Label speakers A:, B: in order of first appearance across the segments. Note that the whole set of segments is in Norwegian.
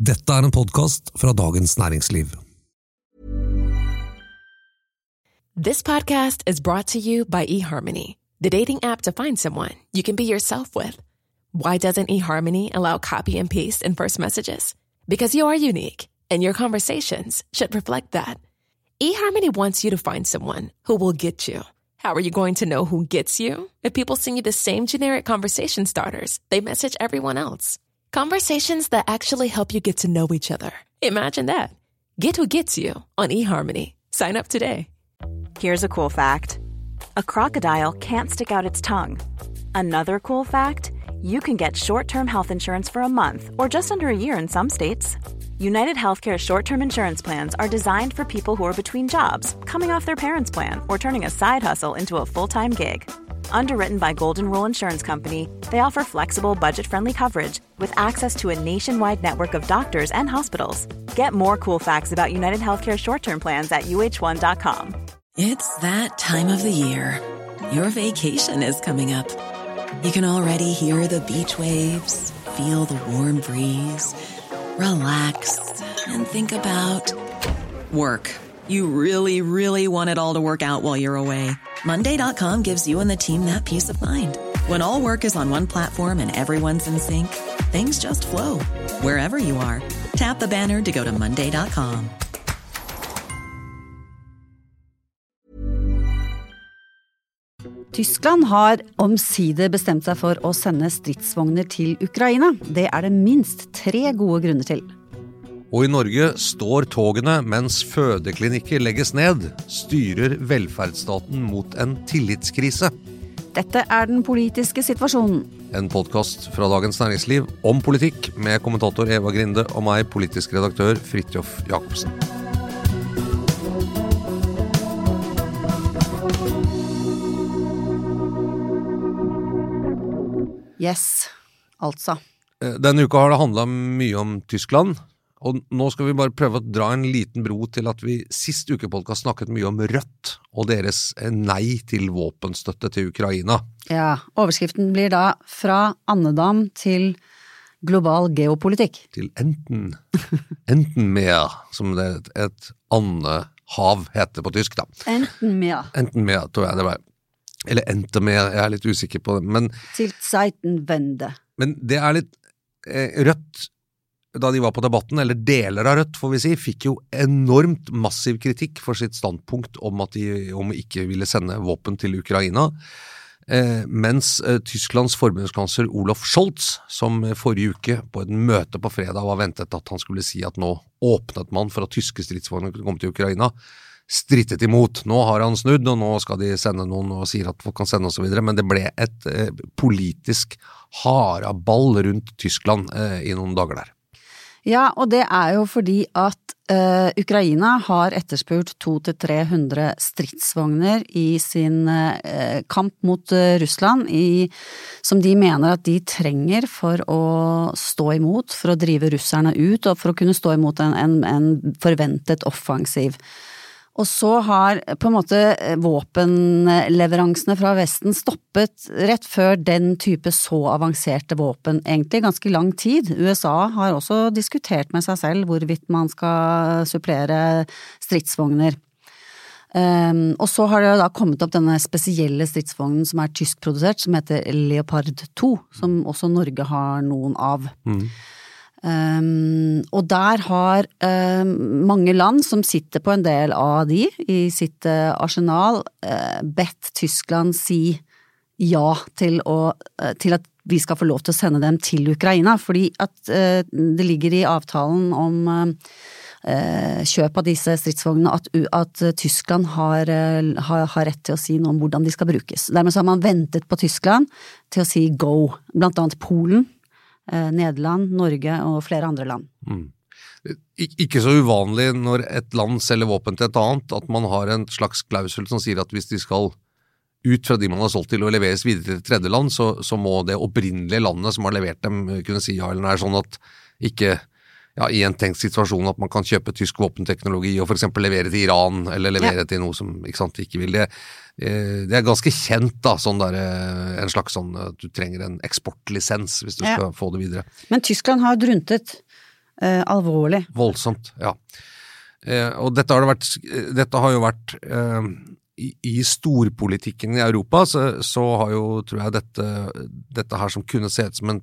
A: Dette er en podkast fra Dagens Næringsliv.
B: This podcast is brought to you by eHarmony, the dating app to find someone you can be yourself with. Why doesn't eHarmony allow copy and paste in first messages? Because you are unique, and your conversations should reflect that. eHarmony wants you to find someone who will get you. How are you going to know who gets you? If people send you the same generic conversation starters, they message everyone else. Conversations that actually help you get to know each other. Imagine that. Get who gets you on eHarmony. Sign up today.
C: Here's a cool fact a crocodile can't stick out its tongue. Another cool fact you can get short term health insurance for a month or just under a year in some states. United Healthcare short term insurance plans are designed for people who are between jobs, coming off their parents' plan, or turning a side hustle into a full time gig. Underwritten by Golden Rule Insurance Company, they offer flexible, budget friendly coverage with access to a nationwide network of doctors and hospitals. Get more cool facts about United Healthcare short term plans at uh1.com.
D: It's that time of the year. Your vacation is coming up. You can already hear the beach waves, feel the warm breeze, relax, and think about work. You really, really want it all to work out while you're away. Monday.com gives you and the team that peace of mind. When all work is on one platform and everyone's in sync, things just flow wherever you are. Tap the banner to go to Monday.com.
E: Tyskland har omsider bestemt seg for å sende stridsvogner til Ukraina. Det er det minst tre gode grunner til.
A: Og i Norge står togene mens fødeklinikker legges ned. Styrer velferdsstaten mot en tillitskrise.
E: Dette er den politiske situasjonen.
A: En podkast fra Dagens Næringsliv om politikk med kommentator Eva Grinde og meg, politisk redaktør Fridtjof Jacobsen.
E: Yes, altså.
A: Eh, Denne uka har det handla mye om Tyskland. Og nå skal vi bare prøve å dra en liten bro til at vi sist uke podcast snakket mye om Rødt og deres eh, nei til våpenstøtte til Ukraina.
E: Ja, overskriften blir da fra andedam til global geopolitikk.
A: Til enten enten mer, som det et, et andehav heter på tysk, da.
E: Enten mer
A: Enten mer, tror jeg det var. Eller enten mer, jeg er litt usikker på det. Men,
E: til Zeitenwende.
A: men det er litt eh, Rødt da de var på Debatten, eller deler av Rødt, får vi si, fikk jo enormt massiv kritikk for sitt standpunkt om at de om ikke ville sende våpen til Ukraina. Eh, mens eh, Tysklands forbundskansler Olof Scholz, som forrige uke på et møte på fredag var ventet at han skulle si at nå åpnet man for at tyske stridsvogner kunne komme til Ukraina, strittet imot. Nå har han snudd, og nå skal de sende noen og sier at folk kan sende osv., men det ble et eh, politisk haraball rundt Tyskland eh, i noen dager der.
E: Ja, og det er jo fordi at uh, Ukraina har etterspurt 200-300 stridsvogner i sin uh, kamp mot uh, Russland, i, som de mener at de trenger for å stå imot, for å drive russerne ut, og for å kunne stå imot en, en, en forventet offensiv. Og så har på en måte våpenleveransene fra Vesten stoppet rett før den type så avanserte våpen, egentlig ganske lang tid. USA har også diskutert med seg selv hvorvidt man skal supplere stridsvogner. Um, og så har det da kommet opp denne spesielle stridsvognen som er tyskprodusert, som heter Leopard 2, som også Norge har noen av.
A: Mm.
E: Um, og der har um, mange land som sitter på en del av de i sitt uh, arsenal, uh, bedt Tyskland si ja til, å, uh, til at vi skal få lov til å sende dem til Ukraina. Fordi at det ligger i avtalen om kjøp av disse stridsvognene at, at Tyskland har, har, har, rett til å si noe om hvordan de skal brukes. Dermed har man ventet på Tyskland til å si go, blant annet Polen Nederland, Norge og flere andre land.
A: Mm. Ikke så uvanlig når et land selger våpen til et annet, at man har en slags klausul som sier at hvis de skal ut fra de man har solgt til og leveres videre til et tredjeland, så, så må det opprinnelige landet som har levert dem kunne si ja eller nei, sånn at ikke ja, i en tenkt situasjon at man kan kjøpe tysk våpenteknologi og f.eks. levere til Iran, eller levere ja. til noe som ikke sant, ikke vil det. Det er ganske kjent, da, sånn der, en slags sånn at du trenger en eksportlisens hvis du ja. skal få det videre.
E: Men Tyskland har druntet. eh, alvorlig.
A: Voldsomt, ja. Eh, og dette har, det vært, dette har jo vært eh, i, i, storpolitikken i Europa, så, så, har jo, tror jeg, dette, dette her som kunne se ut som en,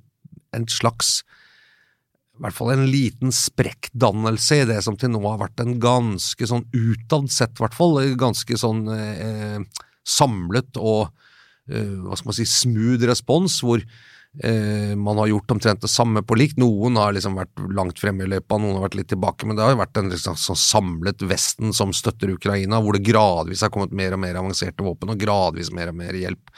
A: en slags i hvert fall en liten sprekkdannelse i det som til nå har vært en ganske sånn utad sett, i hvert fall, ganske sånn eh, samlet og eh, hva skal man si, smooth respons, hvor Eh, man har gjort omtrent det samme på likt. Noen har liksom vært langt fremme i løypa, noen har vært litt tilbake, men det har vært en liksom, sånn samlet Vesten som støtter Ukraina, hvor det gradvis har kommet mer og mer avanserte våpen, og gradvis mer og mer hjelp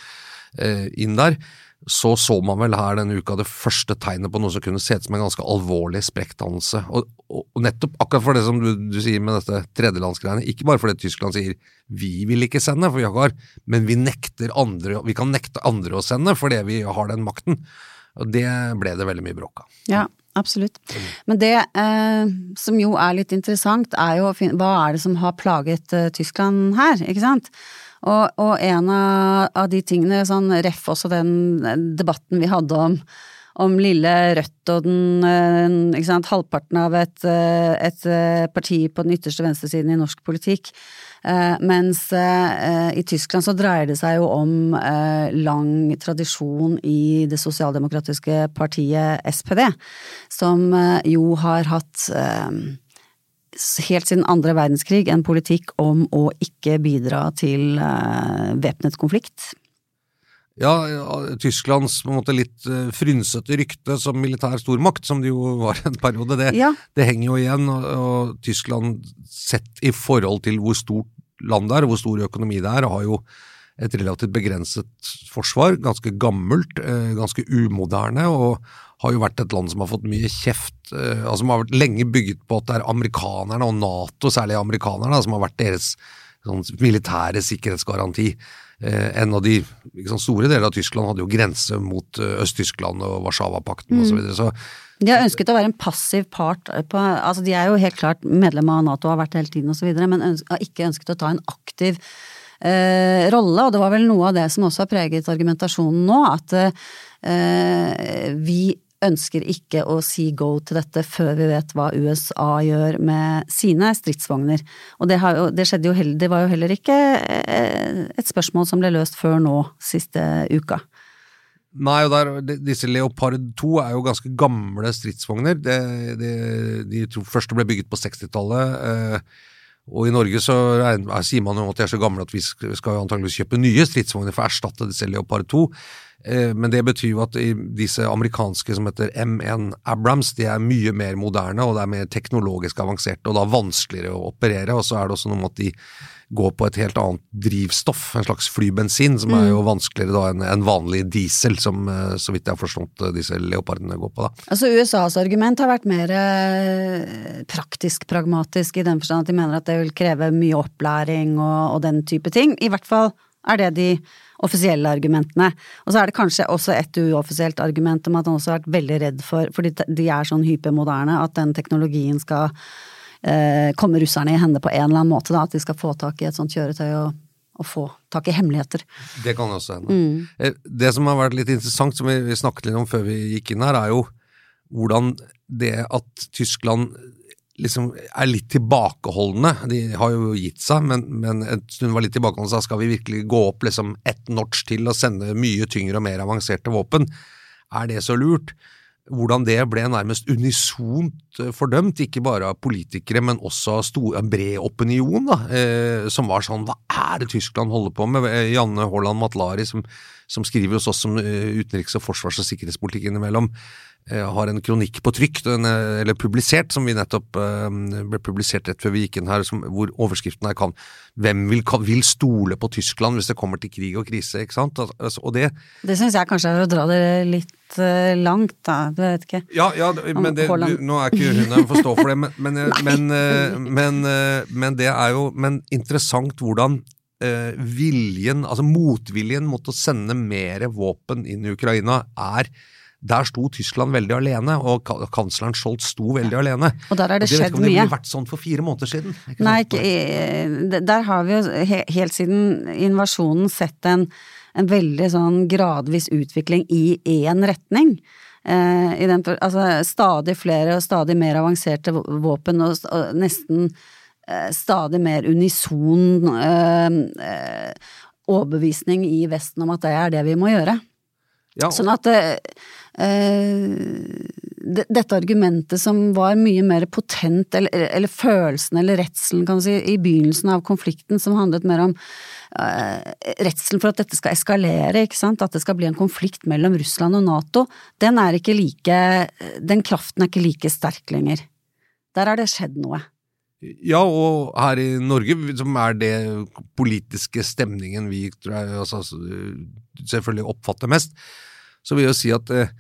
A: eh, inn der så så man vel her denne uka det første tegnet på noe som kunne se ut som en ganske alvorlig sprekkdannelse. Og, og, nettopp akkurat for det som du, du sier med dette tredjelandsgreiene, ikke bare fordi Tyskland sier vi vil ikke sende, for vi har, men vi andre, vi kan nekte andre å sende fordi vi har den makten. Og det ble det veldig mye bråk av.
E: Ja, absolutt. Men det eh, som jo er litt interessant, er jo hva er det som har plaget eh, Tyskland her, ikke sant? Og, og en av, de tingene, sånn ref også den debatten vi hadde om, om lille Rødt og den eh, ikke sant, halvparten av et, eh, et eh, parti på den ytterste venstresiden i norsk politikk. Mens i Tyskland så dreier det seg jo om lang tradisjon i det sosialdemokratiske partiet SPD, som jo har hatt helt siden andre verdenskrig en politikk om å ikke bidra til uh, væpnet konflikt.
A: Ja, Tysklands på en måte litt uh, frynsete rykte som militær stormakt, som det jo var en periode, det, ja. det henger jo igjen. Og, og, Tyskland sett i forhold til hvor stort land det er, og hvor stor økonomi det er, har jo et relativt begrenset forsvar, ganske gammelt, uh, ganske umoderne, og har jo vært et land som har fått mye kjeft, eh, altså som har vært lenge bygget på at det er amerikanerne, og Nato, særlig amerikanerne, som har vært deres sånn, militære sikkerhetsgaranti. Eh, en av de liksom, store deler av Tyskland hadde jo grense mot Øst-Tyskland og Warszawapakten mm. osv. Så, videre, så
E: de har ønsket å være en passiv part på, altså De er jo helt klart medlem av Nato og har vært det hele tiden osv., men ønsker, har ikke ønsket å ta en aktiv eh, rolle. Og det var vel noe av det som også har preget argumentasjonen nå, at eh, vi ønsker ikke å si go til dette før vi vet hva USA gjør med sine stridsvogner. Og det, har, det, jo heller, det, var jo heller ikke eh, et spørsmål som ble løst før nå, siste uka.
A: Nei, og der, disse Leopard 2 er jo ganske gamle stridsvogner. De, de, de første ble bygget på 60-tallet. Og i Norge så sier man jo at de er så gamle at vi skal, antageligvis kjøpe nye stridsvogner for å erstatte disse Leopard 2. Eh, men det betyr jo at disse amerikanske som heter M1 Abrams, de er mye mer moderne og det er mer teknologisk avanserte og da vanskeligere å operere. Og så er det også noe med at de går på et helt annet drivstoff, en slags flybensin, som er jo mm. vanskeligere da enn en vanlig diesel, som eh, så vidt jeg har forstått eh, disse leopardene går på. da.
E: Altså USAs argument har vært mer praktisk pragmatisk i den forstand at de mener at det vil kreve mye opplæring og, og den type ting. I hvert fall er det de offisielle argumentene. Og så er det kanskje også et uoffisielt argument om at han også har vært veldig redd for, fordi de er sånn hypermoderne, at den teknologien skal eh, komme russerne i hende på en eller annen måte, da. At de skal få tak i et sånt kjøretøy og, og få tak i hemmeligheter.
A: Det kan også hende. Mm. Eh, det som har vært litt interessant, som vi, snakket litt om før vi gikk inn her, er jo hvordan det at Tyskland liksom er litt tilbakeholdne. De har jo gitt seg, men, men en stund var litt tilbakeholdne. Så skal vi virkelig gå opp liksom ett notch til og sende mye tyngre og mer avanserte våpen? Er det så lurt? Hvordan det ble nærmest unisont eh, fordømt, ikke bare av politikere, men også av en bred opinion, da, eh, som var sånn Hva er det Tyskland holder på med? Eh, Janne Haaland Matlari, som, som skriver hos oss om eh, utenriks-, og forsvars- og sikkerhetspolitikk innimellom, har en kronikk på trykk, eller publisert, som vi nettopp eh, ble publisert rett før vi gikk inn her, som, hvor overskriften er kan, 'Hvem vil, kan, vil, stole på Tyskland hvis det kommer til krig og krise?' ikke sant? Altså, og det
E: Det syns jeg kanskje er å dra det litt langt, da. Du vet ikke.
A: Ja, ja men det, du, nå er ikke hun her for å stå for det, men, men, men, men, men, det er jo men interessant hvordan viljen, altså motviljen mot å sende mer våpen inn i Ukraina er der sto Tyskland veldig alene, og kansleren Scholz sto veldig ja. alene.
E: Og der har det, skjedd mye. Det
A: ville vært sånn for fire måneder siden.
E: Ikke Nei, ikke, der har vi jo helt siden invasjonen sett en, en veldig sånn gradvis utvikling i én retning. Eh, i den, altså, stadig flere og stadig mer avanserte våpen, og, og nesten eh, stadig mer unison eh, eh, overbevisning i Vesten om at det er det vi må gjøre. Ja. Sånn at eh, dette argumentet som var mye mer potent, eller, eller følelsen eller redselen, kan du si, i begynnelsen av konflikten, som handlet mer om uh, redselen for at dette skal eskalere, ikke sant, at det skal bli en konflikt mellom Russland og Nato, den er ikke like Den kraften er ikke like sterk lenger. Der har det skjedd noe.
A: Ja, og her i Norge, som er det politiske stemningen vi jeg, altså, selvfølgelig oppfatter mest, så vil jeg jo si at eh,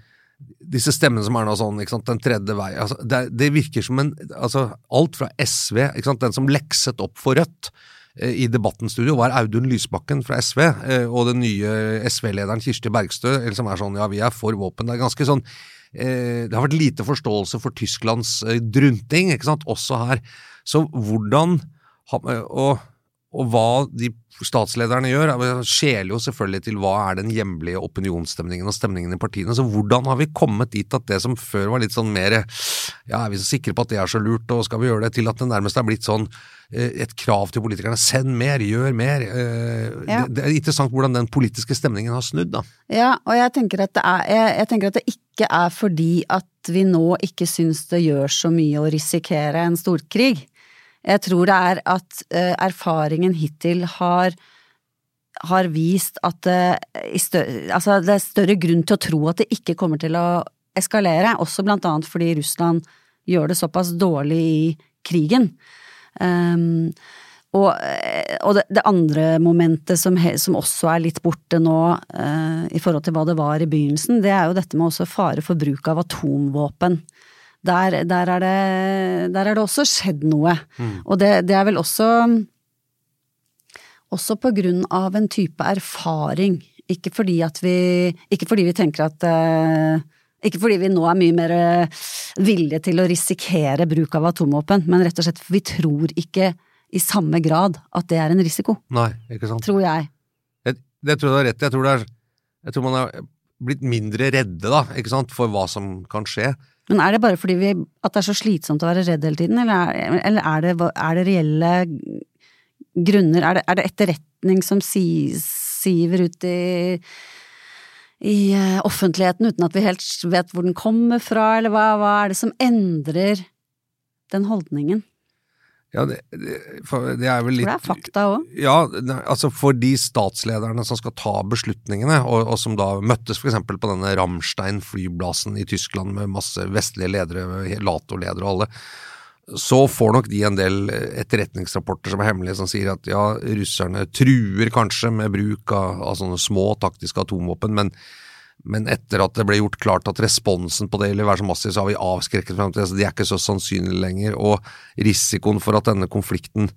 A: disse stemmene som er nå sånn, ikke sant, den tredje vei altså, det, det, virker som en altså, Alt fra SV, ikke sant, den som lekset opp for Rødt eh, i Debattens studio, var Audun Lysbakken fra SV, eh, og den nye SV-lederen Kirsti Bergstø, som er sånn ja, vi er for våpen. Det er ganske sånn eh, Det har vært lite forståelse for Tysklands eh, drunting, ikke sant, også her. Så hvordan og, og hva de statslederne gjør, skjeler jo selvfølgelig til hva er den hjemlige opinionsstemningen og stemningen i partiene. Så hvordan har vi kommet dit at det som før var litt sånn mer ja, er vi så sikre på at det er så lurt, og skal vi gjøre det, til at det nærmest er blitt sånn eh, et krav til politikerne. Send mer, gjør mer. Eh, ja. Det, er interessant hvordan den politiske stemningen har snudd, da.
E: Ja, og jeg tenker at det, er, jeg, jeg tenker at det ikke er fordi at vi nå ikke syns det gjør så mye å risikere en storkrig. Jeg tror det er at uh, erfaringen hittil har, har vist at det, større, altså det er større grunn til å tro at det ikke kommer til å eskalere, også blant annet fordi Russland gjør det såpass dårlig i krigen. Um, og, eh, og det, det, andre momentet som, som, også er litt borte nå uh, i forhold til hva det var i begynnelsen, det er jo dette med også fare for bruk av atomvåpen der, der, er, det, der er det også skjedd noe. Mm. Og det, det, er vel også også på grunn av en type erfaring. Ikke fordi at vi Ikke fordi vi tenker at uh, Ikke fordi vi nå er mye mer uh, villige til å risikere bruk av atomvåpen, men rett og slett for vi tror ikke i samme grad at det er en risiko.
A: Nei, ikke sant.
E: Tror jeg.
A: jeg det tror jeg du har rett i. Jeg jeg tror man er blitt mindre redde, da, ikke sant, for hva som kan skje.
E: Men er det bare fordi vi, at det er så slitsomt å være redd hele tiden, eller er, eller er, det, er det, reelle grunner? Er det, er det etterretning som si, siver ut i, i uh, offentligheten uten at vi helt vet hvor den kommer fra, eller hva, hva er det som endrer den holdningen?
A: Ja, det, det, det, er vel litt
E: For det er fakta òg?
A: Ja, altså for de statslederne som skal ta beslutningene, og, og som da møttes f.eks. på denne Ramstein-flyplassen i Tyskland med masse vestlige ledere, Lato-ledere og alle, så får nok de en del etterretningsrapporter som er hemmelige, som sier at ja, russerne truer kanskje med bruk av, av sånne små taktiske atomvåpen, men men etter at det ble gjort klart at responsen på det ville være så massiv, så har vi avskrekket frem til det. Så de er ikke så sannsynlige lenger. Og risikoen for at denne konflikten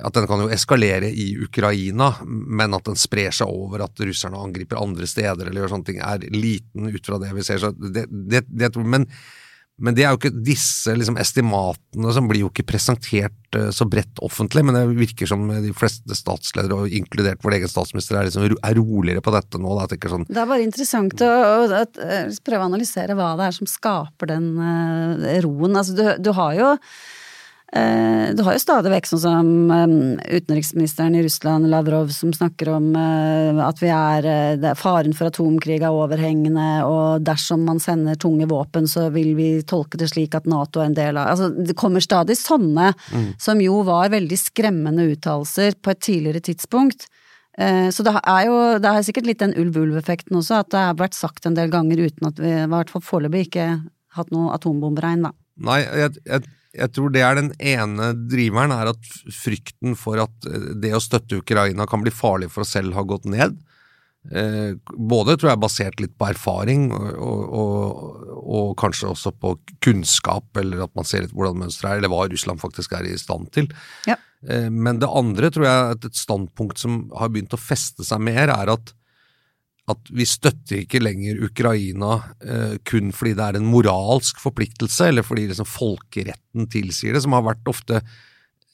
A: at den kan jo eskalere i Ukraina, men at den sprer seg over at russerne angriper andre steder eller gjør sånne ting, er liten ut fra det vi ser. Så det, det, det, men men det er jo ikke disse liksom, estimatene som blir jo ikke presentert uh, så bredt offentlig, men det virker som de fleste statsledere, og inkludert vår egen statsminister, er, liksom, er roligere på dette nå. Da, sånn.
E: Det er bare interessant å, å, å, prøve å analysere hva det er som skaper den uh, roen. Altså, du, du har jo Eh, du har jo stadig vekk sånn som eh, utenriksministeren i Russland, Lavrov, som snakker om eh, at vi er faren for atomkrig er overhengende, og dersom man sender tunge våpen, så vil vi tolke det slik at Nato er en del av Altså, det kommer stadig sånne, mm. som jo var veldig skremmende uttalelser på et tidligere tidspunkt. Så det er jo det er sikkert litt den ulv-ulv-effekten også, at det har vært sagt en del ganger uten at vi i hvert fall foreløpig ikke hatt noe atombomberegn, da.
A: Nei, jeg, jeg jeg tror det er den ene driveren, er at frykten for at eh, det å støtte Ukraina kan bli farlig for oss selv, har gått ned. Eh, både tror jeg basert litt på erfaring, og, og, og, kanskje også på kunnskap, eller at man ser litt hvordan mønsteret er, eller hva Russland faktisk er i stand til. Ja. Eh, men det andre tror jeg at et standpunkt som har begynt å feste seg mer, er at at vi støtter ikke lenger Ukraina eh, kun fordi det er en moralsk forpliktelse, eller fordi liksom folkeretten tilsier det, som har vært ofte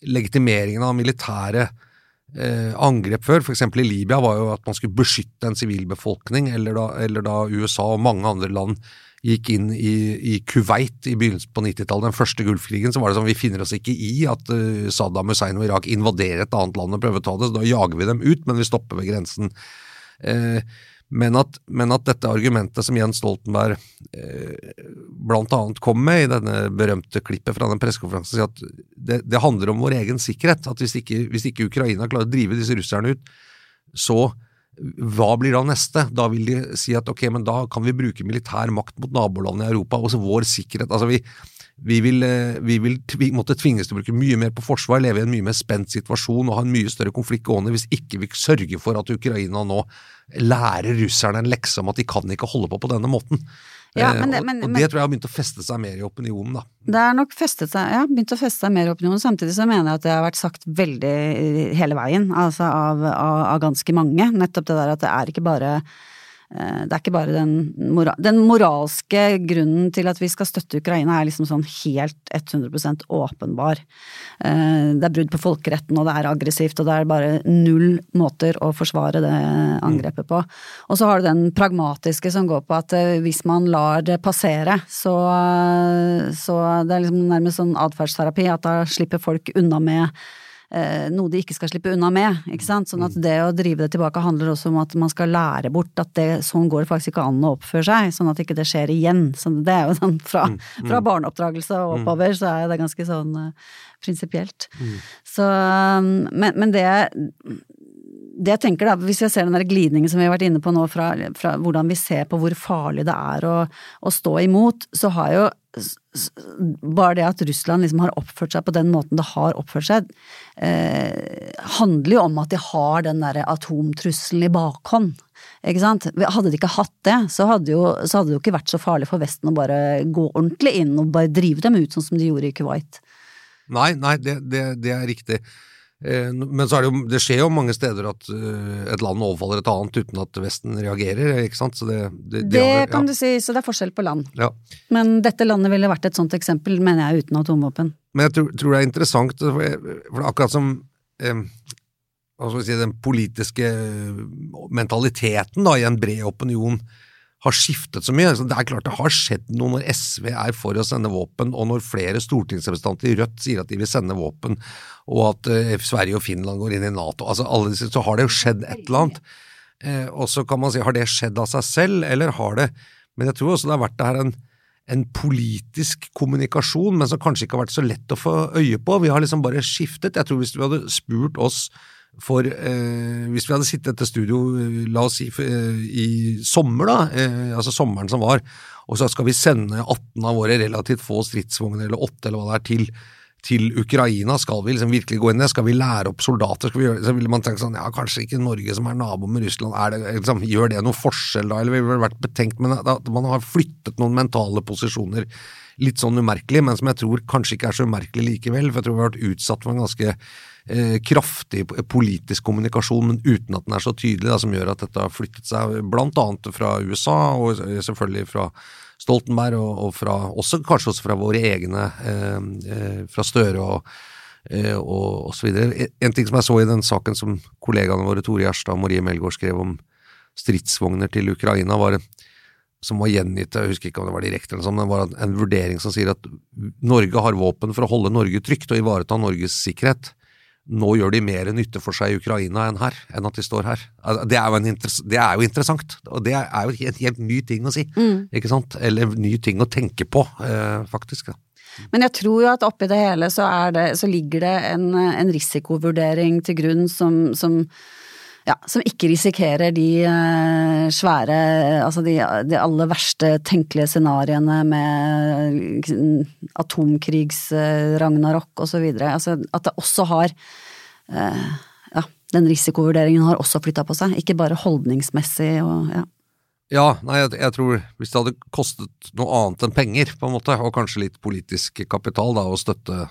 A: legitimeringen av militære eh, angrep før. Eksempel i Libya var jo at man skulle beskytte en sivilbefolkning, eller, eller, da USA og mange andre land gikk inn i, i Kuwait i begynnelsen på 90-tallet, den første Gulfkrigen, så var det sånn vi finner oss ikke i at uh, Saddam Hussein og Irak invaderer et annet land og prøver å ta det, så da jager vi dem ut, men vi stopper ved grensen. Uh, men at, men at, dette argumentet som Jens Stoltenberg eh, annet kom med i denne berømte klippet fra den pressekonferansen, at det, det, handler om vår egen sikkerhet. At hvis ikke, hvis ikke Ukraina klarer å drive disse russerne ut, så hva blir da neste? Da vil de si at ok, men da kan vi bruke militær makt mot nabolandene i Europa. Også vår sikkerhet. Altså vi, vi vil, eh, vi vil tvi, måtte tvinges til å bruke mye mer på forsvar, leve i en mye mer spent situasjon og ha en mye større konflikt gående hvis ikke vi sørger for at Ukraina nå lærer russerne en lekse om at de kan ikke holde på på denne måten. Ja, men, det, men, og, og, det tror jeg har begynt å feste seg mer i opinionen, da.
E: Det har nok festet seg, ja, begynt å feste seg mer i opinionen. Samtidig så mener jeg at det har vært sagt veldig hele veien, altså av, av, av ganske mange. Nettopp det der at det er ikke bare Eh, det er ikke bare den, mora den, moralske grunnen til at vi skal støtte Ukraina er liksom sånn helt 100 åpenbar. Eh, det er brudd på folkeretten, og det er aggressivt, og det er bare null måter å forsvare det angrepet på. Og så har du den pragmatiske som går på at eh, hvis man lar det passere, så, så det er liksom nærmest sånn atferdsterapi, at da slipper folk unna med eh, noe de ikke skal slippe unna med. ikke sant? Sånn at mm. det å drive det tilbake handler også om at man skal lære bort at det, sånn går det faktisk ikke an å oppføre seg, sånn at ikke det skjer igjen. Så det er jo sånn fra, mm, mm. fra barneoppdragelse og oppover, så er det ganske sånn uh, prinsipielt. Så men, men det det jeg tenker da, Hvis jeg ser den der glidningen som vi har vært inne på nå, fra, fra hvordan vi ser på hvor farlig det er å, å stå imot, så har jo bare det at Russland liksom har oppført seg på den måten det har oppført seg, eh, handler jo om at de har den derre atomtrusselen i bakhånd. Ikke sant? Hadde de ikke hatt det, så hadde, jo, så hadde det jo ikke vært så farlig for Vesten å bare gå ordentlig inn og bare drive dem ut, sånn som de gjorde i Kuwait.
A: Nei, nei, det, det, det er riktig. Eh, men så er det jo, det skjer jo mange steder at eh, et land overfaller et annet uten at Vesten reagerer, ikke sant.
E: det, det, det har, kan ja. du si, så det er forskjell på land. Ja. Men dette landet ville vært et sånt eksempel, mener jeg, uten atomvåpen.
A: Men jeg tror, tror det er interessant, for, det er akkurat som eh, hva skal vi si, den politiske mentaliteten da, i en bred opinion har skiftet så mye. Det er klart det har skjedd noe når SV er for å sende våpen, og når flere stortingsrepresentanter i Rødt sier at de vil sende våpen, og at uh, Sverige og Finland går inn i Nato. Altså, alle så har det jo skjedd et eller annet. Eh, og så kan man si, har det skjedd av seg selv, eller har det Men jeg tror også det har vært det her en, en politisk kommunikasjon, men som kanskje ikke har vært så lett å få øye på. Vi har liksom bare skiftet. Jeg tror hvis du hadde spurt oss for eh, hvis vi hadde sittet til studio, eh, la oss si eh, i sommer, da, eh, altså sommeren som var, og så skal vi sende 18 av våre relativt få stridsvogner, eller 8 eller hva det er, til, til Ukraina, skal vi liksom virkelig gå inn i det? Skal vi lære opp soldater? Skal vi gjøre, så ville man tenke sånn, ja, kanskje ikke Norge som er nabo med Russland, det, liksom, gjør det noen forskjell da? Eller vi ville vært betenkt, men at man har flyttet noen mentale posisjoner litt sånn umerkelig, men som jeg tror kanskje ikke er så umerkelig likevel, for jeg tror vi har vært utsatt for en ganske eh, kraftig politisk kommunikasjon, men uten at den er så tydelig, da, som gjør at dette har flyttet seg blant annet fra USA, og selvfølgelig fra Stoltenberg, og, og fra, også, kanskje også fra våre egne, eh, eh fra Støre og eh, og, og så videre. En ting som jeg så i den saken som kollegaene våre Tore Gjerstad og Marie Melgaard skrev om stridsvogner til Ukraina, var som var gjengitt, jeg husker ikke om det var direkte eller sånn, det var en vurdering som sier at Norge har våpen for å holde Norge trygt og ivareta Norges sikkerhet nå gjør de mer nytte for seg i Ukraina enn her, enn at de står her. Altså, det er jo, det er jo interessant, og det er jo en helt ny ting å si, mm. ikke sant? Eller ny ting å tenke på, eh, faktisk. Da.
E: Men jeg tror jo at oppi det hele så, det, så ligger det en, en, risikovurdering til grunn som, som ja, som ikke risikerer de uh, svære Altså de, de, aller verste tenkelige scenarioene med atomkrigs-ragnarok uh, osv. Altså at det også har Ja, den risikovurderingen har også flytta på seg, ikke bare holdningsmessig og ja.
A: Ja, nei, jeg, jeg, tror hvis det hadde kostet noe annet enn penger, på en måte, og kanskje litt politisk kapital, da, å støtte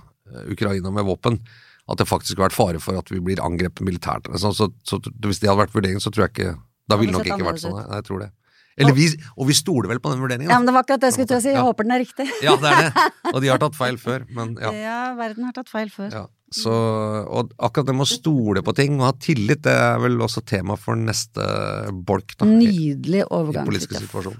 A: Ukraina med våpen, at det faktisk har vært fare for at vi blir angrepet militært. Så, så, så, hvis det hadde vært vurderingen, så tror jeg ikke Da ville det nok ikke vært sånn. Nei, jeg tror det. Eller vi, og vi stoler vel på den vurderingen.
E: Ja, men Det var akkurat det jeg skulle til å si. Jeg ja. håper den er riktig.
A: Ja, det er det. Og de har tatt feil før. Men ja.
E: ja verden har tatt feil før. Ja.
A: Så, og akkurat det med å stole på ting og ha tillit, det er vel også tema for neste bolk. da.
E: Nydelig overgang.
A: I politiske situasjoner.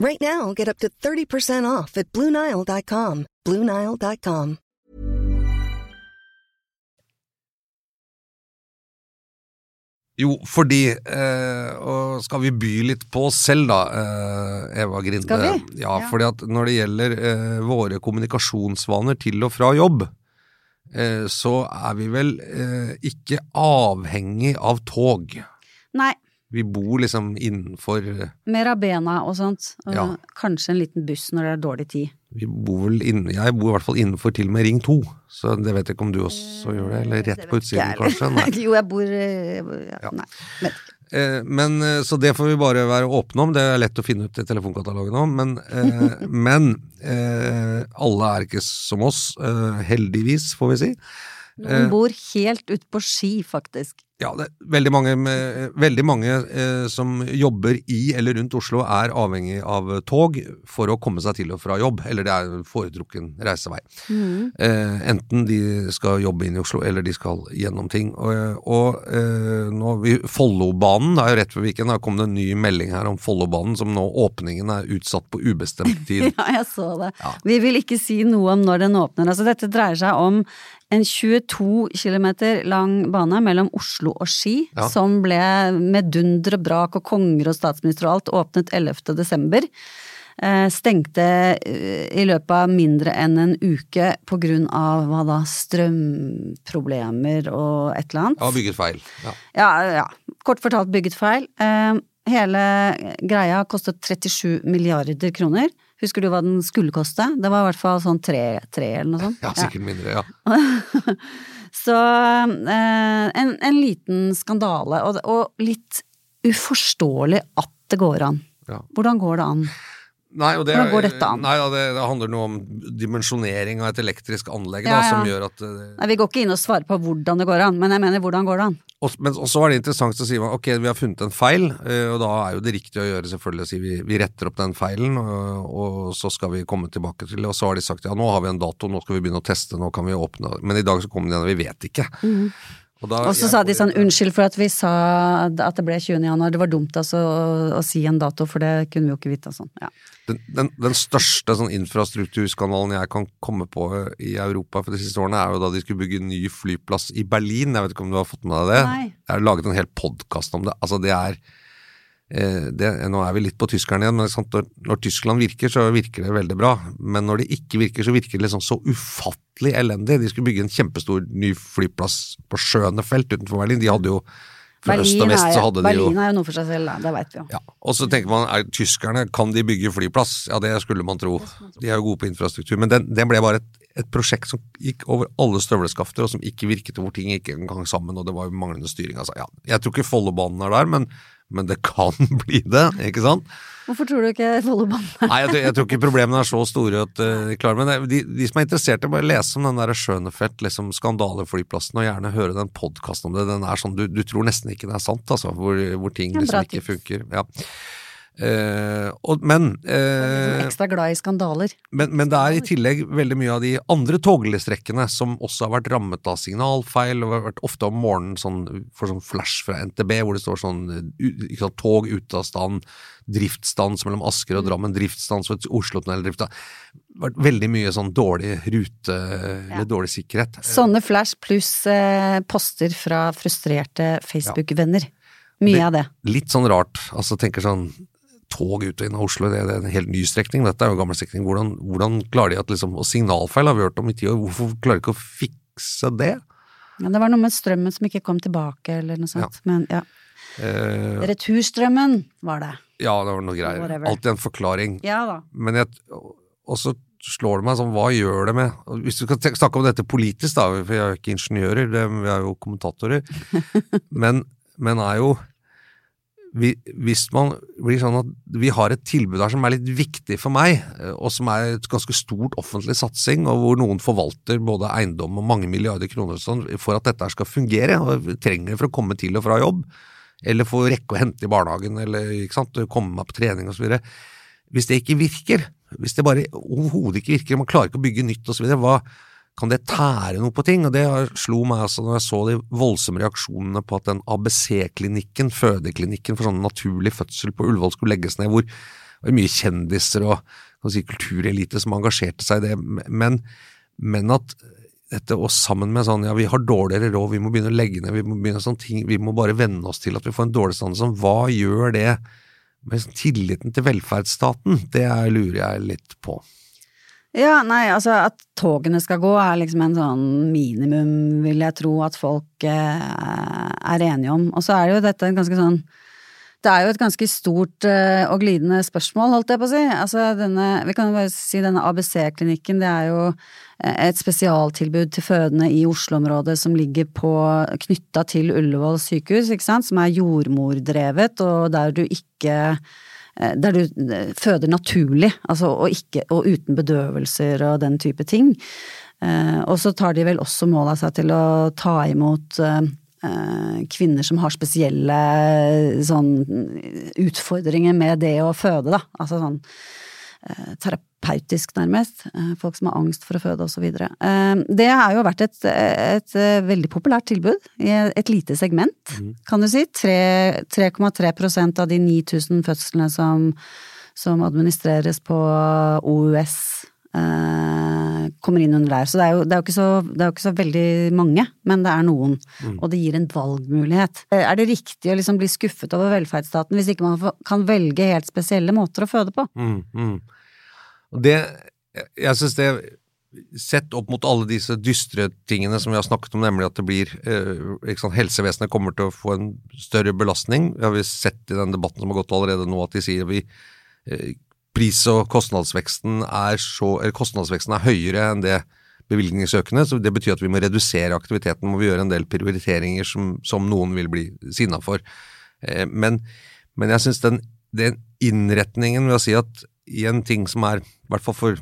F: Right now, get up to 30% off at BlueNile.com. BlueNile.com.
A: Jo, fordi eh, Og skal vi by litt på oss selv, da, eh, Eva Grinde?
E: Skal vi?
A: Ja,
E: Ja.
A: fordi at når det gjelder eh, våre kommunikasjonsvaner til og fra jobb, eh, så er vi vel eh, ikke avhengig av tog.
E: Nei,
A: Vi bor liksom innenfor
E: mer av bena og sånt. Og
A: Ja.
E: Kanskje en liten buss når det er dårlig tid.
A: Vi bor vel inne, Jeg bor i hvert fall innenfor til og med Ring 2, så det vet jeg ikke om du også gjør det? Eller rett på utsiden, kanskje? Nei.
E: jo, jeg bor eh, ja,
A: Ja.
E: Nei. Men,
A: Eh, men, eh, så det får vi bare være åpne om, det er lett å finne ut i telefonkatalogen om. Men, eh, men eh, alle er ikke som oss, eh, heldigvis, får vi si.
E: noen bor helt ute på ski, faktisk.
A: Ja, det, veldig mange, veldig mange eh, som jobber i eller rundt Oslo er avhengig av tog for å komme seg til og fra jobb, eller det er foretrukken reisevei. Eh, enten de skal jobbe inn i Oslo, eller de skal gjennom ting. Og, og eh, nå, vi- Follobanen, er jo rett ved Viken, da kom det en ny melding her om Follobanen, som nå åpningen er utsatt på ubestemt tid.
E: Ja, jeg så det. Vi vil ikke si noe om når den åpner. Altså, dette dreier seg om en 22 km lang bane mellom Oslo og Ski,
A: Ja.
E: som ble med dunder og brak og konger og statsminister og alt åpnet 11. desember. Eh, stengte eh, i løpet av mindre enn en uke på grunn av hva da, strømproblemer og et eller annet.
A: Ja, bygget feil. Ja.
E: Ja, ja. Kort fortalt bygget feil. Eh, hele greia kostet 37 milliarder kroner. Husker du hva den skulle koste? Det var i hvert fall sånn tre, tre eller noe sånt.
A: ja, sikkert mindre, ja.
E: Så eh, en, en liten skandale, og, og litt uforståelig at det går an.
A: Ja.
E: Hvordan går det an?
A: Nei, og det,
E: Hvordan går dette an?
A: Nei, ja, det, det handler noe om dimensjonering av et elektrisk anlegg
E: Ja,
A: da, som gjør at eh,
E: Nei, Vi går ikke inn og svarer på hvordan det går an, men jeg mener hvordan går det an?
A: Og, men så var det interessant å si ok, vi har funnet en feil, eh, og da er jo det riktige å gjøre selvfølgelig å si vi, vi retter opp den feilen, og, og så skal vi komme tilbake til det. Og så har de sagt ja, nå har vi en dato, nå skal vi begynne å teste, nå kan vi åpne. Men i dag så kom de igjen, og vi vet ikke. Og, da-
E: Og så
A: jeg
E: sa de sånn unnskyld for at vi sa at det ble 20. januar, det var dumt altså å, å si en dato, for det kunne vi jo ikke vite og sånn. Ja.
A: Den, den, den største sånn infrastrukturskandalen jeg kan komme på i Europa for de siste årene, er jo da de skulle bygge en ny flyplass i Berlin. Jeg vet ikke om du har fått med deg det?
E: Nei.
A: Jeg har laget en hel podkast om det. Altså, det er det, Nå er vi litt på tyskerne igjen, men sant, når, når Tyskland virker, så virker det veldig bra. Men når det ikke virker, så virker det liksom så ufattelig elendig. De skulle bygge en kjempestor ny flyplass på Schönefeld utenfor Berlin. De hadde jo fra øst og
E: Berlin,
A: vest
E: er,
A: så hadde de jo
E: Berlin er jo noe for seg selv, da. det veit vi jo.
A: ja, Og så tenker man, er tyskerne, kan de bygge flyplass? Ja, det skulle man tro. De er jo gode på infrastruktur. Men den, det ble bare et, et prosjekt som gikk over alle støvleskafter, og som ikke virket, hvor ting ikke engang sammen, og det var jo manglende styring. Altså, ja, jeg tror ikke Follobanen er der, men, men det kan bli det, ikke sant?
E: Hvorfor tror du ikke Follobanen
A: Nei, jeg tror, jeg tror ikke problemene er så store at uh, klarer Men det- de, de som er interessert, bare lese om den der Schönefeld, liksom skandaleflyplassen, og gjerne høre den podkasten om det. Den er sånn, du, du tror nesten ikke det er sant, altså, hvor, hvor ting liksom ikke funker. Ja. Eh, og, men, eh,
E: Ekstra glad i skandaler.
A: men, men det er i tillegg veldig mye av de andre toglestrekkene som også har vært rammet av signalfeil, og har vært ofte om morgenen sånn, for sånn flash fra NTB, hvor det står sånn ikke sant, tog ute av stand, driftsstans mellom Asker og Drammen, driftsstans for Oslo-tunnel, drift. Det har vært veldig mye sånn dårlig rute, eller dårlig sikkerhet.
E: Sånne flash pluss eh, poster fra frustrerte Facebook-venner. Mye
A: Det-
E: av det.
A: Litt sånn rart, altså tenker sånn tog ut og inn av Oslo, det, det er en helt ny strekning. Dette er jo gammel strekning. Hvordan, hvordan klarer de at liksom Og signalfeil har vi hørt om i ti år. Hvorfor klarer de ikke å fikse det?
E: Ja, det var noe med strømmen som ikke kom tilbake, eller noe sånt. Men ja.
A: Eh,
E: Returstrømmen var det.
A: ja, det var noe greier.
E: Whatever.
A: Alltid en forklaring.
E: Ja da.
A: Men jeg, og så slår det meg sånn, hva gjør det med Hvis du kan snakke om dette politisk, da, for jeg er jo ikke ingeniører, det, vi er jo kommentatorer, men, men er jo vi, Hvis man blir sånn at vi har et tilbud her som er litt viktig for meg, eh, og som er et ganske stort offentlig satsing, og hvor noen forvalter både eiendom og mange milliarder kroner sånn, for at dette skal fungere, og trenger det for å komme til og fra jobb, eller for å rekke å hente i barnehagen, eller sant, komme meg på trening osv. Hvis det ikke virker, hvis det bare overhodet ikke virker, man klarer ikke å bygge nytt osv., hva kan det tære noe på ting? Og det slo meg altså når jeg så de voldsomme reaksjonene på at den ABC-klinikken, fødeklinikken for sånn naturlig fødsel på Ullevål skulle legges ned, hvor det var mye kjendiser og si, kulturelite som engasjerte seg i det, men, men at dette og sammen med sånn ja, vi har dårligere råd, vi må begynne å legge ned, vi må begynne sånne ting, vi må bare venne oss til at vi får en dårlig stand, sånn, hva gjør det med tilliten til velferdsstaten? Det er- lurer jeg litt på.
E: Ja, nei, altså at togene skal gå er liksom en sånn minimum, vil jeg tro at folk eh, er enige om. Og så er jo dette en ganske sånn Det er jo et ganske stort eh, og glidende spørsmål, holdt jeg på å si. Altså denne, vi kan jo bare si denne ABC-klinikken, det er jo eh, et spesialtilbud til fødende i Oslo-området som ligger på knytta til Ullevål sykehus, ikke sant, som er jordmordrevet, og der du ikke der du eh, føder naturlig, altså, og, ikke, og uten bedøvelser og den type ting. Eh, og så tar de vel også mål av seg til å ta imot eh, eh, kvinner som har spesielle sånn utfordringer med det å føde, da. Altså sånn eh, terapeutisk, nærmest. Eh, folk som har angst for å føde, osv. Eh, det har jo vært et, et, eh, veldig populært tilbud i et lite segment, kan du si. 3,3 prosent av de 9000 fødslene som, som administreres på OUS, kommer inn under der. Så det er, jo, det, er så, det er jo ikke så veldig mange, men det er noen. Og det gir en valgmulighet. Er det riktig å liksom bli skuffet over velferdsstaten hvis ikke man kan velge helt spesielle måter å føde på?
A: Mm, mm. Og det, jeg- synes det, sett opp mot alle disse dystre tingene som vi har snakket om, nemlig at det blir, eh, sant, helsevesenet kommer til å få en større belastning. Vi har sett i den debatten som har gått allerede nå, at de sier vi eh, pris- og kostnadsveksten er så, kostnadsveksten er høyere enn det bevilgningsøkende, så det betyr at vi må redusere aktiviteten, må vi gjøre en del prioriteringer som, som noen vil bli sinna for. Eh, Men, men jeg syns den, den innretningen ved å si at i en ting som er, i hvert fall for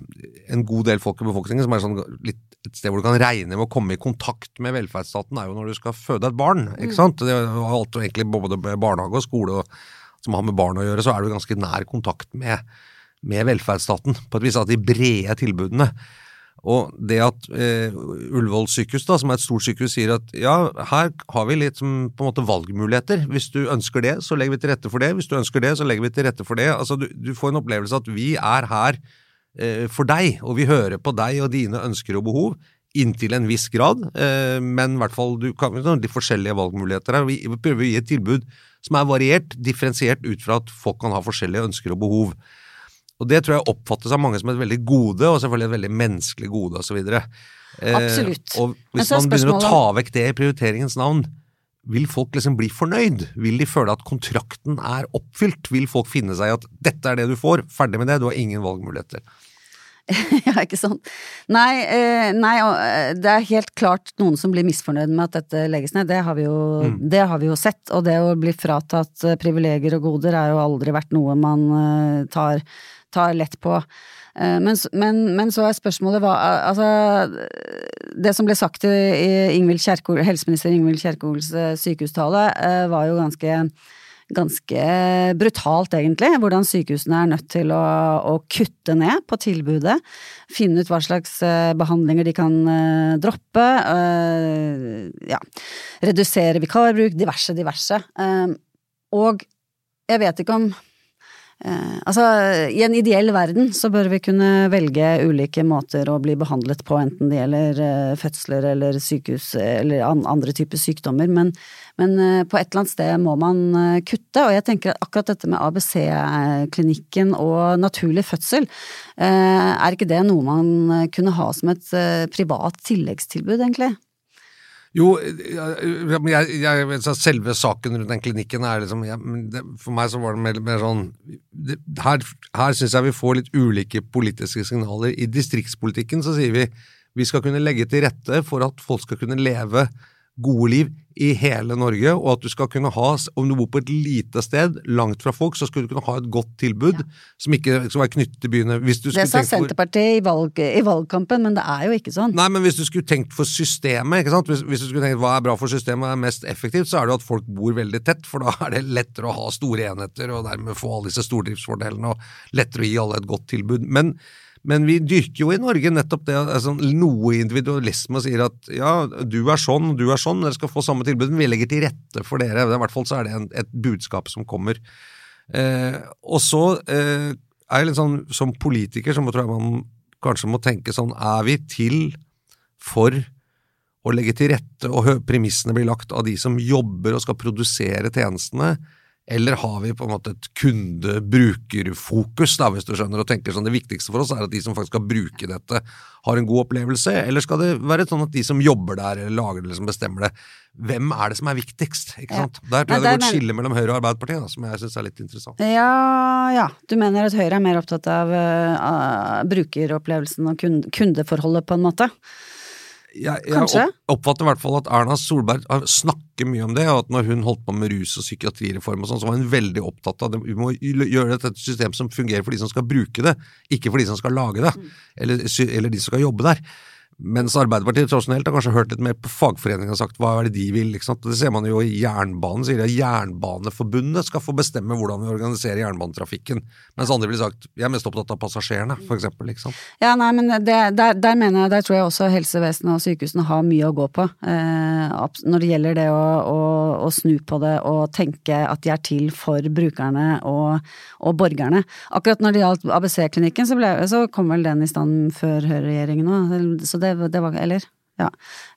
A: en god del folk i befolkningen, som er sånn litt et sted hvor du kan regne med å komme i kontakt med velferdsstaten, er jo når du skal føde et barn. ikke sant? Det er alt egentlig både barnehage og skole og, som har med barn å gjøre, så er du ganske nær kontakt med, med velferdsstaten. På et vis at de brede tilbudene. Og det at eh, Ullevål sykehus, da, som er et stort sykehus, sier at ja, her har vi litt som, på en måte valgmuligheter. Hvis du ønsker det, så legger vi til rette for det. Hvis du ønsker det, så legger vi til rette for det. Altså, du, du får en opplevelse at vi er her eh, for deg, og vi hører på deg og dine ønsker og behov. Inntil en viss grad, eh, men i hvert fall du kan de forskjellige valgmuligheter her. Vi prøver å gi et tilbud som er variert, differensiert ut fra at folk kan ha forskjellige ønsker og behov. Og det tror jeg oppfattes av mange som et veldig gode, og selvfølgelig et veldig menneskelig gode osv. Eh,
E: Absolutt.
A: og hvis man begynner å ta vekk det i prioriteringens navn, vil folk liksom bli fornøyd? Vil de føle at kontrakten er oppfylt? Vil folk finne seg i at dette er det du får, ferdig med det, du har ingen valgmuligheter?
E: ja, ikke sant. Nei, eh, nei, eh, det er helt klart noen som blir misfornøyd med at dette legges ned. Det har vi jo, det har vi jo sett. Og det å bli fratatt eh, privilegier og goder er jo aldri vært noe man eh, tar, tar lett på. Eh, Men, men, men så er spørsmålet hva Altså, det som ble sagt i Kjerkol, helseminister Ingvild Kjerkols eh, sykehustale, eh, var jo ganske ganske brutalt, egentlig, hvordan sykehusene er nødt til å, å kutte ned på tilbudet. Finne ut hva slags eh, behandlinger de kan droppe. ja. Redusere vikarbruk, diverse, diverse. Og jeg vet ikke om altså, I en ideell verden så bør vi kunne velge ulike måter å bli behandlet på, enten det gjelder eh, fødsler eller sykehus eller andre typer sykdommer, men, men eh, på et eller annet sted må man eh, kutte. Og jeg tenker at akkurat dette med ABC-klinikken og naturlig fødsel, eh, er ikke det noe man eh, kunne ha som et eh, privat tilleggstilbud, egentlig?
A: Jo, jeg, jeg, jeg, selve saken rundt den klinikken er liksom jeg, det, For meg så var det mer, mer sånn det, Her, her syns jeg vi får litt ulike politiske signaler. I distriktspolitikken så sier vi vi skal kunne legge til rette for at folk skal kunne leve gode liv i hele Norge, og at du skal kunne ha, om du bor på et lite sted langt fra folk, så skal du kunne ha et godt tilbud som ikke skal være knyttet til byene.
E: Det sa Senterpartiet i, valg, i valgkampen, men det er jo ikke sånn.
A: Nei, men hvis du skulle tenkt for systemet, ikke sant? Hvis, hvis du skulle tenkt hva er bra for systemet og er mest effektivt, så er det jo at folk bor veldig tett, for da er det lettere å ha store enheter og dermed få alle disse stordriftsfordelene og lettere å gi alle et godt tilbud. Men, men vi dyrker jo i Norge nettopp det, altså, noe individualisme sier at ja, du er sånn, du er sånn, dere skal få samme tilbud, men vi legger til rette for dere. I hvert fall så er det en, et budskap som kommer. Eh, og så eh, er jeg litt sånn, som politiker så tror jeg man kanskje må tenke sånn, er vi til for å legge til rette, og premissene blir lagt av de som jobber og skal produsere tjenestene, eller har vi på en måte et kunde-brukerfokus, da, hvis du skjønner, og tenker sånn det viktigste for oss er at de som faktisk skal bruke dette, har en god opplevelse, eller skal det være sånn at de som jobber der, eller lager det, eller som bestemmer det, hvem er det som er viktigst? ikke
E: Ja.
A: Der tror jeg det går et skille mellom Høyre og Arbeiderpartiet, da, som jeg syns er litt interessant.
E: Ja, ja. Du mener at Høyre er mer opptatt av, uh, brukeropplevelsen og kun- kundeforholdet, på en måte?
A: Jeg, jeg oppfatter i hvert fall at Erna Solberg snakker mye om det, og at når hun holdt på med rus- og psykiatrireform og sånn, så var hun veldig opptatt av det. Vi må gjøre dette et system som fungerer for de som skal bruke det, ikke for de som skal lage det, eller, eller de som skal jobbe der. Mens Arbeiderpartiet tradisjonelt har kanskje hørt litt mer på fagforeningen og sagt hva er det de vil. ikke sant? Det ser man jo i jernbanen, sier de at Jernbaneforbundet skal få bestemme hvordan vi organiserer jernbanetrafikken. Mens andre ville sagt vi er mest opptatt av passasjerene, ikke sant?
E: Ja, nei, men det, der, der mener jeg, der tror jeg også helsevesenet og sykehusene har mye å gå på. Eh, når det gjelder det å, å, å snu på det og tenke at de er til for brukerne og, og borgerne. Akkurat når det gjaldt ABC-klinikken, så, så kom vel den i stand før Høyre-regjeringen òg. Så det, det var Eller? Ja.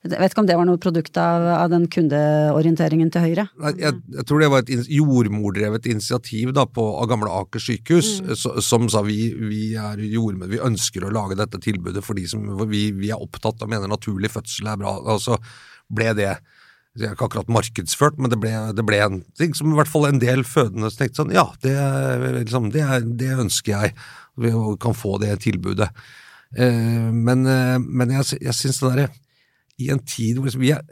E: Jeg vet ikke om det var noe produkt av, av den kundeorienteringen til Høyre.
A: Jeg, jeg tror det var et jordmordrevet initiativ da, på, av gamle Aker sykehus, mm. som sa vi, vi er jordmødre, vi ønsker å lage dette tilbudet for de som vi, vi er opptatt av, mener naturlig fødsel er bra. Og så ble det det er ikke akkurat markedsført, men det ble, det ble en ting som i hvert fall en del fødende tenkte sånn, ja, det, liksom, det, er, det ønsker jeg, vi kan få det tilbudet. Eh, men, eh, men jeg, jeg syns det derre i en tid hvor liksom vi er,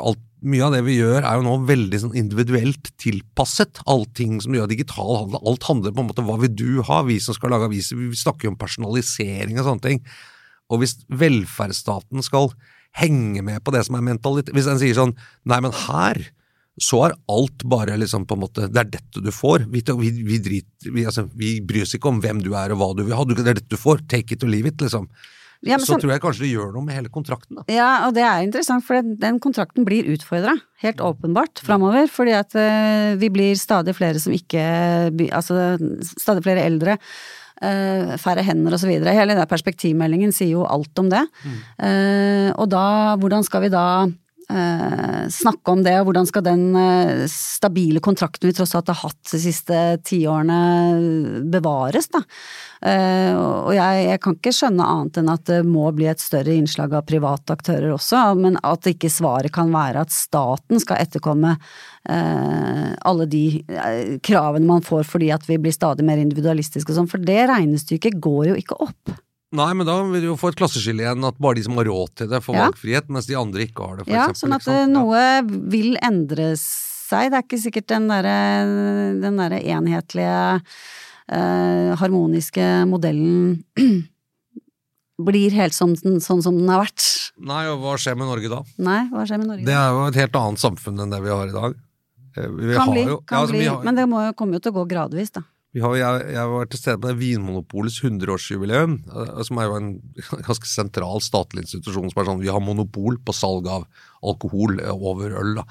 A: alt, Mye av det vi gjør er jo nå veldig sånn individuelt tilpasset. Allting som gjør digital handel, alt handler på en måte om hva vil du ha, vi som skal lage aviser. Vi snakker jo om personalisering og sånne ting. Og hvis velferdsstaten skal henge med på det som er mentalitet Hvis den sier sånn Nei, men her så er alt bare liksom på en måte Det er dette du får. Vi, vi, vi, driter, vi, altså, vi bryr oss ikke om hvem du er og hva du vil ha. Det er dette du får. Take it or leave it, liksom.
E: Ja,
A: så
E: så-
A: tror jeg kanskje det gjør noe med hele kontrakten. da.
E: Ja, og det er interessant, for den- kontrakten blir utfordra, helt åpenbart, framover. Fordi at eh, vi blir stadig flere som ikke Altså stadig flere eldre. eh, færre hender videre. Hele den perspektivmeldingen sier jo alt om det. Eh, og da, hvordan skal vi da snakke om det, og hvordan skal den eh, stabile kontrakten vi tross alt har hatt de siste tiårene bevares, da. Eh, og jeg, jeg kan ikke skjønne annet enn at det må bli et større innslag av private aktører også, men at ikke svaret kan være at staten skal etterkomme eh, alle de eh, kravene man får fordi at vi blir stadig mer individualistiske og sånn, for det regnestykket går jo ikke opp.
A: Nei, men da vil du jo få et klasseskille igjen, at bare de som har råd til det, får
E: Ja.
A: valgfrihet, mens de andre ikke har det, for
E: Ja,
A: eksempel.
E: sånn at liksom. noe ja. vil endre seg. Det er ikke sikkert den derre den derre enhetlige, eh, harmoniske modellen blir helt som den, sånn som den har vært.
A: Nei, og hva skjer med Norge da?
E: Nei, hva skjer med Norge?
A: Det er jo et helt annet samfunn enn det vi har i dag. Eh, Vi
E: kan
A: har
E: bli,
A: jo, ja,
E: kan
A: altså,
E: bli.
A: har,
E: men det må jo, kommer jo til å gå gradvis, da.
A: Har, jeg, jeg var til stede på det Vinmonopolets 100-årsjubileum, eh, som er jo en ganske sentral statlig institusjon som er sånn, vi har monopol på salg av alkohol eh, over øl. da.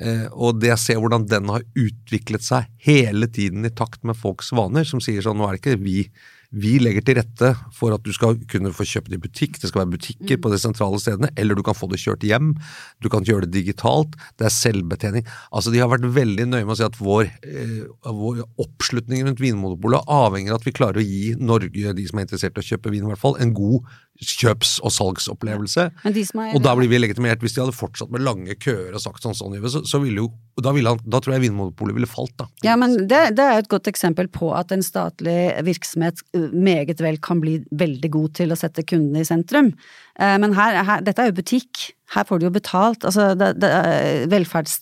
A: Eh, og det jeg ser hvordan den har utviklet seg hele tiden i takt med folks vaner, som sier sånn nå er det ikke vi vi legger til rette for at du skal kunne få kjøpt i butikk, det skal være butikker på de sentrale stedene, eller du kan få det kjørt hjem, du kan gjøre det digitalt, det er selvbetjening. Altså De har vært veldig nøye med å si at vår, eh, vår oppslutning rundt Vinmonopolet avhenger av at vi klarer å gi Norge, de som er interessert i å kjøpe vin i hvert fall, en god kjøps- og salgsopplevelse.
E: Er-
A: Og da blir vi legitimert. Hvis de hadde fortsatt med lange køer og sagt sånn sånn, så, så ville jo da, ville han, da tror jeg Vinmonopolet ville falt, da.
E: Ja, men det, det er et godt eksempel på at en statlig virksomhet meget vel kan bli veldig god til å sette kundene i sentrum. Eh, Men her, her, dette er jo butikk. Her får du jo betalt. Altså, det, det,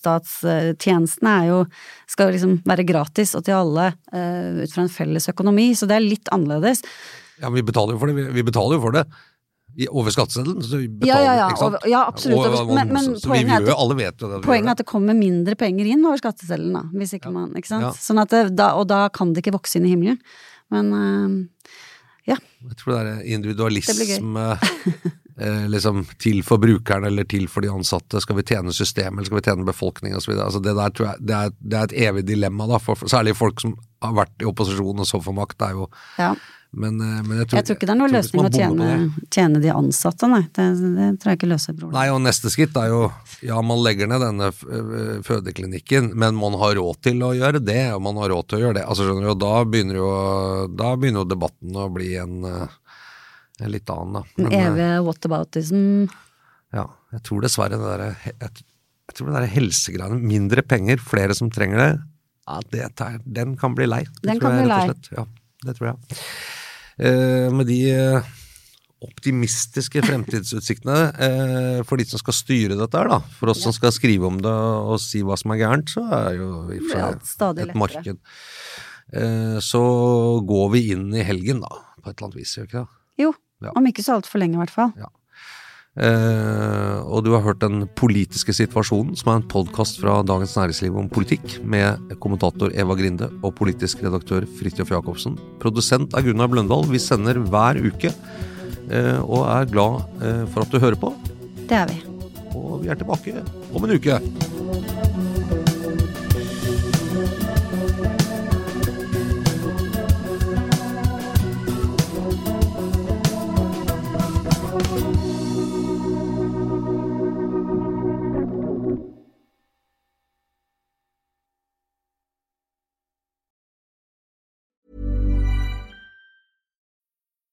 E: velferdsstatstjenestene er jo skal liksom være gratis og til alle eh, ut fra en felles økonomi, så det er litt annerledes.
A: Ja, men vi betaler jo for det. Vi, vi betaler jo for det. Over skatteseddelen. Så betaler,
E: Ja, ja, ja, over- ja, absolutt.
A: Og, og,
E: Men- men
A: så
E: poenget er at det-. Poenget er at det kommer mindre penger inn over skatteseddelen, da, hvis ikke man Ikke sant?
A: Ja.
E: Sånn at det, da, og da kan det ikke vokse inn i himmelen. Men uh, ja.
A: Jeg tror det er individualisme eh, liksom til for brukeren eller til for de ansatte. Skal vi tjene systemet eller skal vi tjene befolkningen osv. Altså det der tror jeg det er, det er et evig dilemma, da, for, særlig folk som har vært i opposisjon og så får makt. Det er jo
E: ja.
A: Men, eh, men jeg, tror,
E: Jeg tror ikke det er noen løsning å tjene, tjene de ansatte, nei. Det, det tror jeg ikke løser problemet.
A: Nei, og neste skritt er jo ja, man legger ned denne øh, fødeklinikken, men man har råd til å gjøre det, og man har råd til å gjøre det. Altså skjønner du, og da begynner jo, da begynner jo debatten å bli en, øh, en litt annen, da. Men,
E: evige whataboutism.
A: ja, jeg tror dessverre det derre jeg, jeg tror det derre helsegreiene, mindre penger, flere som trenger det, ja, det den kan bli lei.
E: Den kan
A: jeg,
E: bli lei.
A: slett. Ja, det tror jeg. Eh, med de eh, optimistiske fremtidsutsiktene eh, for de som skal styre dette her, da. For oss som skal skrive om det og si hva som er gærent, så er jo i og for seg et marked. Eh, så går vi inn i helgen, da, på et eller annet vis, gjør vi ikke det?
E: Jo,
A: Ja.
E: om ikke så altfor lenge, i hvert fall.
A: Eh, og du har hørt Den politiske situasjonen, som er en podkast fra Dagens Næringsliv om politikk, med kommentator Eva Grinde og politisk redaktør Fridtjof Jacobsen. Produsent er Gunnar Bløndal. Vi sender hver uke, eh, og er glad eh, for at du hører på.
E: Det er vi.
A: Og vi er tilbake om en uke.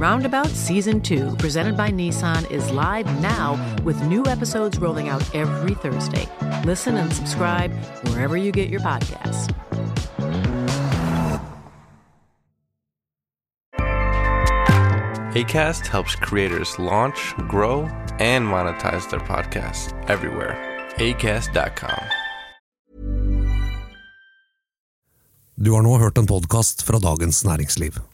G: Roundabout Season 2, presented by Nissan, is live now with new episodes rolling out every Thursday. Listen and subscribe wherever you get your podcasts.
H: ACAST helps creators launch, grow, and monetize their podcasts everywhere. ACAST.com.
A: Du har nå hørt en podkast fra Dagens Næringsliv.